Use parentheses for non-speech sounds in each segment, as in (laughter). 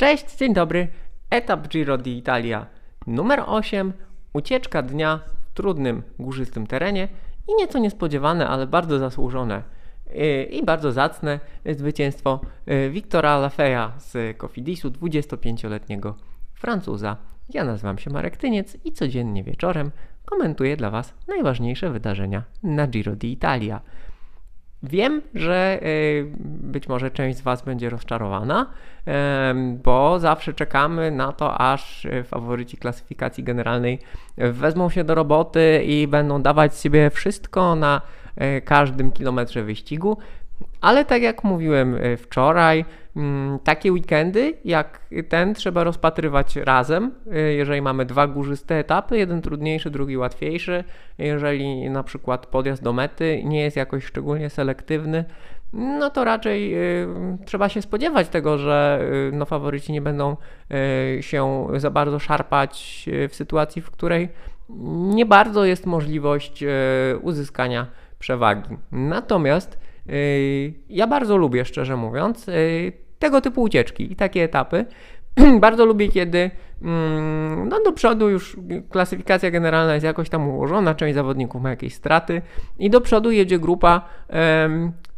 Cześć, dzień dobry. Etap Giro d'Italia numer 8. Ucieczka dnia w trudnym, górzystym terenie i nieco niespodziewane, ale bardzo zasłużone yy, i bardzo zacne zwycięstwo yy, Wiktora Lafeya z Cofidisu, 25-letniego Francuza. Ja nazywam się Marek Tyniec i codziennie wieczorem komentuję dla Was najważniejsze wydarzenia na Giro d'Italia. Wiem, że y, być może część z Was będzie rozczarowana, bo zawsze czekamy na to, aż faworyci klasyfikacji generalnej wezmą się do roboty i będą dawać z siebie wszystko na e, każdym kilometrze wyścigu. Ale tak jak mówiłem e, wczoraj, mm, takie weekendy jak ten trzeba rozpatrywać razem. E, jeżeli mamy dwa górzyste etapy, jeden trudniejszy, drugi łatwiejszy, jeżeli na przykład podjazd do mety nie jest jakoś szczególnie selektywny, no to raczej y, trzeba się spodziewać tego, że no, faworyci nie będą się za bardzo szarpać w sytuacji, w której nie bardzo jest możliwość uzyskania przewagi. Natomiast ja bardzo lubię, szczerze mówiąc, tego typu ucieczki i takie etapy. (clears throat) bardzo lubię, kiedy mm, no do przodu już klasyfikacja generalna jest jakoś tam ułożona, część zawodników ma jakieś straty i do przodu jedzie grupa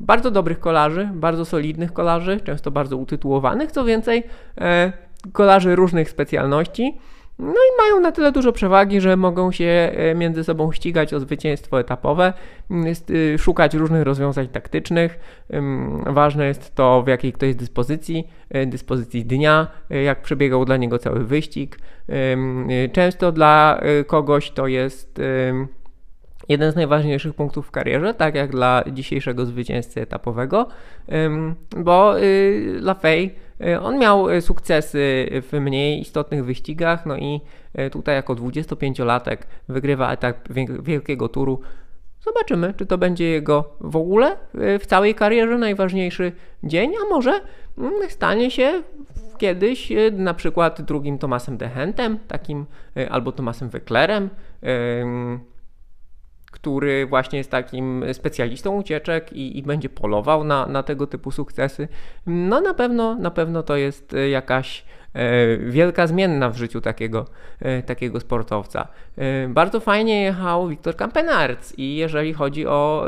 bardzo dobrych kolarzy, bardzo solidnych kolarzy, często bardzo utytułowanych, co więcej, e, kolarzy różnych specjalności. No i mają na tyle dużo przewagi, że mogą się e, między sobą ścigać o zwycięstwo etapowe, jest, y, szukać różnych rozwiązań taktycznych. Ważne jest to, w jakiej ktoś jest dyspozycji, e, dyspozycji dnia, e, jak przebiegał dla niego cały wyścig. Często dla kogoś to jest jeden z najważniejszych punktów w karierze, tak jak dla dzisiejszego zwycięzcy etapowego, bo y, Lafay y, on miał y, sukcesy w mniej istotnych wyścigach, no i tutaj jako 25-latek wygrywa etap wielkiego turu. Zobaczymy, czy to będzie jego w ogóle w całej karierze najważniejszy dzień, a może mm, stanie się kiedyś na przykład drugim Tomasem Dehentem, takim albo Tomasem Weklerem, który właśnie jest takim specjalistą ucieczek i, i, będzie polował na, na tego typu sukcesy, no na pewno, na pewno to jest e, jakaś e, wielka zmienna w życiu takiego, e, takiego sportowca. Bardzo fajnie jechał Wiktor Kampenarc i jeżeli chodzi o,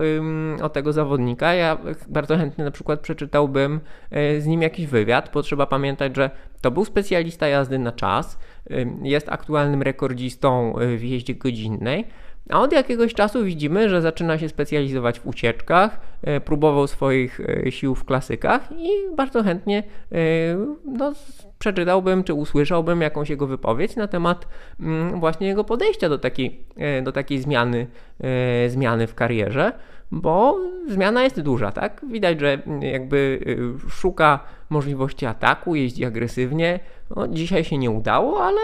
o tego zawodnika, ja bardzo chętnie na przykład przeczytałbym z nim jakiś wywiad, bo trzeba pamiętać, że to był specjalista jazdy na czas, jest aktualnym rekordzistą w jeździe godzinnej, a od jakiegoś czasu widzimy, że zaczyna się specjalizować w ucieczkach, e, próbował swoich e, sił w klasykach i bardzo chętnie e, no, przeczytałbym czy usłyszałbym jakąś jego wypowiedź na temat mm, właśnie jego podejścia do takiej, do takiej zmiany, zmiany w karierze, bo zmiana jest duża, tak? Widać, że jakby szuka możliwości ataku, jeździ agresywnie. No, dzisiaj się nie udało, ale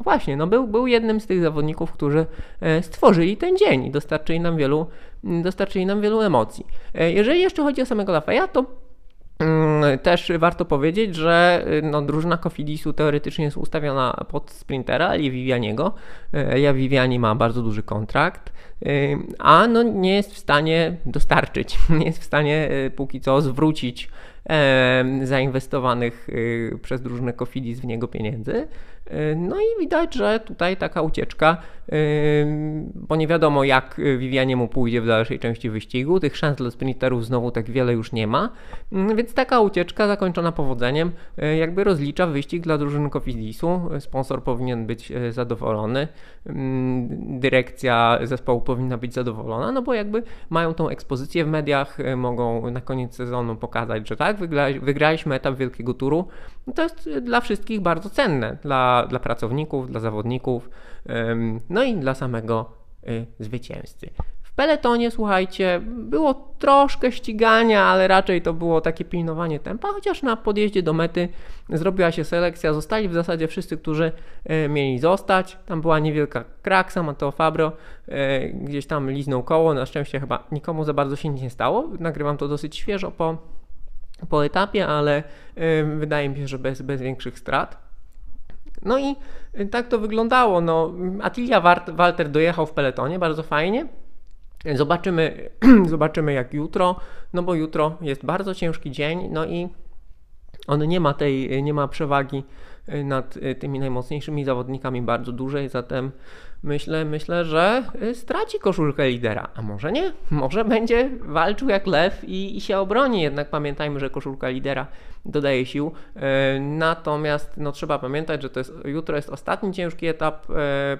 Właśnie, no był, był jednym z tych zawodników, którzy e, stworzyli ten dzień i dostarczyli nam wielu, dostarczyli nam wielu emocji. E, jeżeli jeszcze chodzi o samego Lafaya, to mm, też warto powiedzieć, że e, no, drużyna Kofidisu teoretycznie jest ustawiona pod sprintera Ali Vivianiego. Ja Viviani ma bardzo duży kontrakt, a no, nie jest w stanie dostarczyć, (laughs) nie jest w stanie póki co zwrócić zainwestowanych przez drużynę Kofidis w niego pieniędzy. No i widać, że tutaj taka ucieczka, bo nie wiadomo jak Vivianie mu pójdzie w dalszej części wyścigu, tych szans dla sprinterów znowu tak wiele już nie ma, więc taka ucieczka zakończona powodzeniem jakby rozlicza wyścig dla drużyny Cofidisu, sponsor powinien być e, zadowolony, dyrekcja zespołu powinna być zadowolona, no bo jakby mają tą ekspozycję w mediach, e, mogą na koniec sezonu pokazać, że tak, wygraliśmy etap wielkiego turu, to jest dla wszystkich bardzo cenne, dla dla, pracowników, dla zawodników, no i dla samego y, zwycięzcy. Peletonie, słuchajcie, było troszkę ścigania, ale raczej to było takie pilnowanie tempa, chociaż na podjeździe do mety zrobiła się selekcja, zostali w zasadzie wszyscy, którzy y, mieli zostać. Tam była niewielka kraksa, Mateo Fabro y, gdzieś tam liznął koło, na szczęście chyba nikomu za bardzo się nic nie stało. Nagrywam to dosyć świeżo po, po etapie, ale wydaje mi się, że bez, bez większych strat. No i tak to wyglądało. No, Atilia Walter dojechał w peletonie bardzo fajnie. Zobaczymy, (clears throat) zobaczymy jak jutro, no bo jutro jest bardzo ciężki dzień, no i On nie ma tej, nie ma przewagi nad y, tymi najmocniejszymi zawodnikami bardzo dużej, zatem myślę, myślę, że y, straci koszulkę lidera. A może nie? (laughs) Może będzie walczył jak lew i, i się obroni. Jednak pamiętajmy, że koszulka lidera dodaje sił. Natomiast no, trzeba pamiętać, że to jest, jutro jest ostatni ciężki etap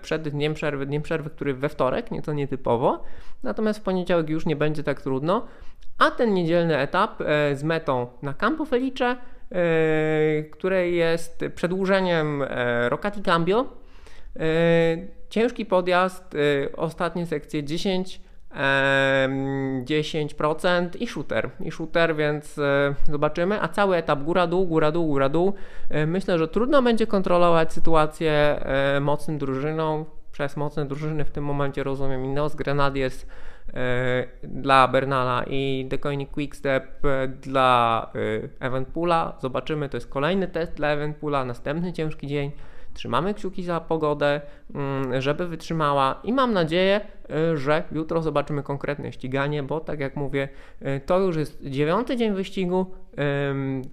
przed dniem przerwy, dniem przerwy, który we wtorek, nieco nietypowo. Natomiast w poniedziałek już nie będzie tak trudno. A ten niedzielny etap z metą na Campo Felice które jest przedłużeniem e, Rocati Cambio. E, ciężki podjazd, ostatnie sekcje 10, 10% i shooter. I shooter, więc zobaczymy. A cały etap góra-dół, góra-dół, góra-dół. Myślę, że trudno będzie kontrolować sytuację mocnym drużyną. Przez mocne drużyny w tym momencie rozumiem Ineos Grenadiers E, dla Bernala i Decoynik Quickstep e, dla e, Evenpoola. Zobaczymy, to jest kolejny test dla Evenpoola, następny ciężki dzień. Trzymamy kciuki za pogodę, mm, żeby wytrzymała i mam nadzieję, że jutro zobaczymy konkretne ściganie, bo tak jak mówię, to już jest dziewiąty dzień wyścigu.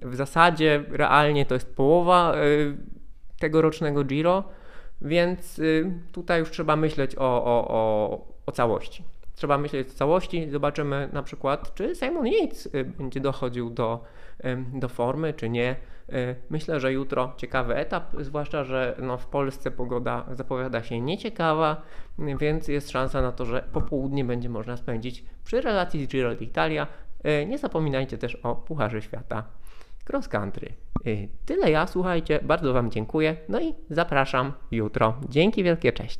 W zasadzie realnie to jest połowa tegorocznego Giro, więc tutaj już trzeba myśleć o, o, o, o całości. Trzeba myśleć o całości. Zobaczymy na przykład, czy Simon Yates y, będzie dochodził do, do formy, czy nie. Y, myślę, że jutro ciekawy etap, zwłaszcza, że no w Polsce pogoda zapowiada się nieciekawa, więc jest szansa na to, że popołudnie będzie można spędzić przy relacji z Giro d'Italia. Y, nie zapominajcie też o Pucharze Świata cross country. Tyle ja, słuchajcie, bardzo Wam dziękuję, no i zapraszam jutro. Dzięki wielkie, cześć.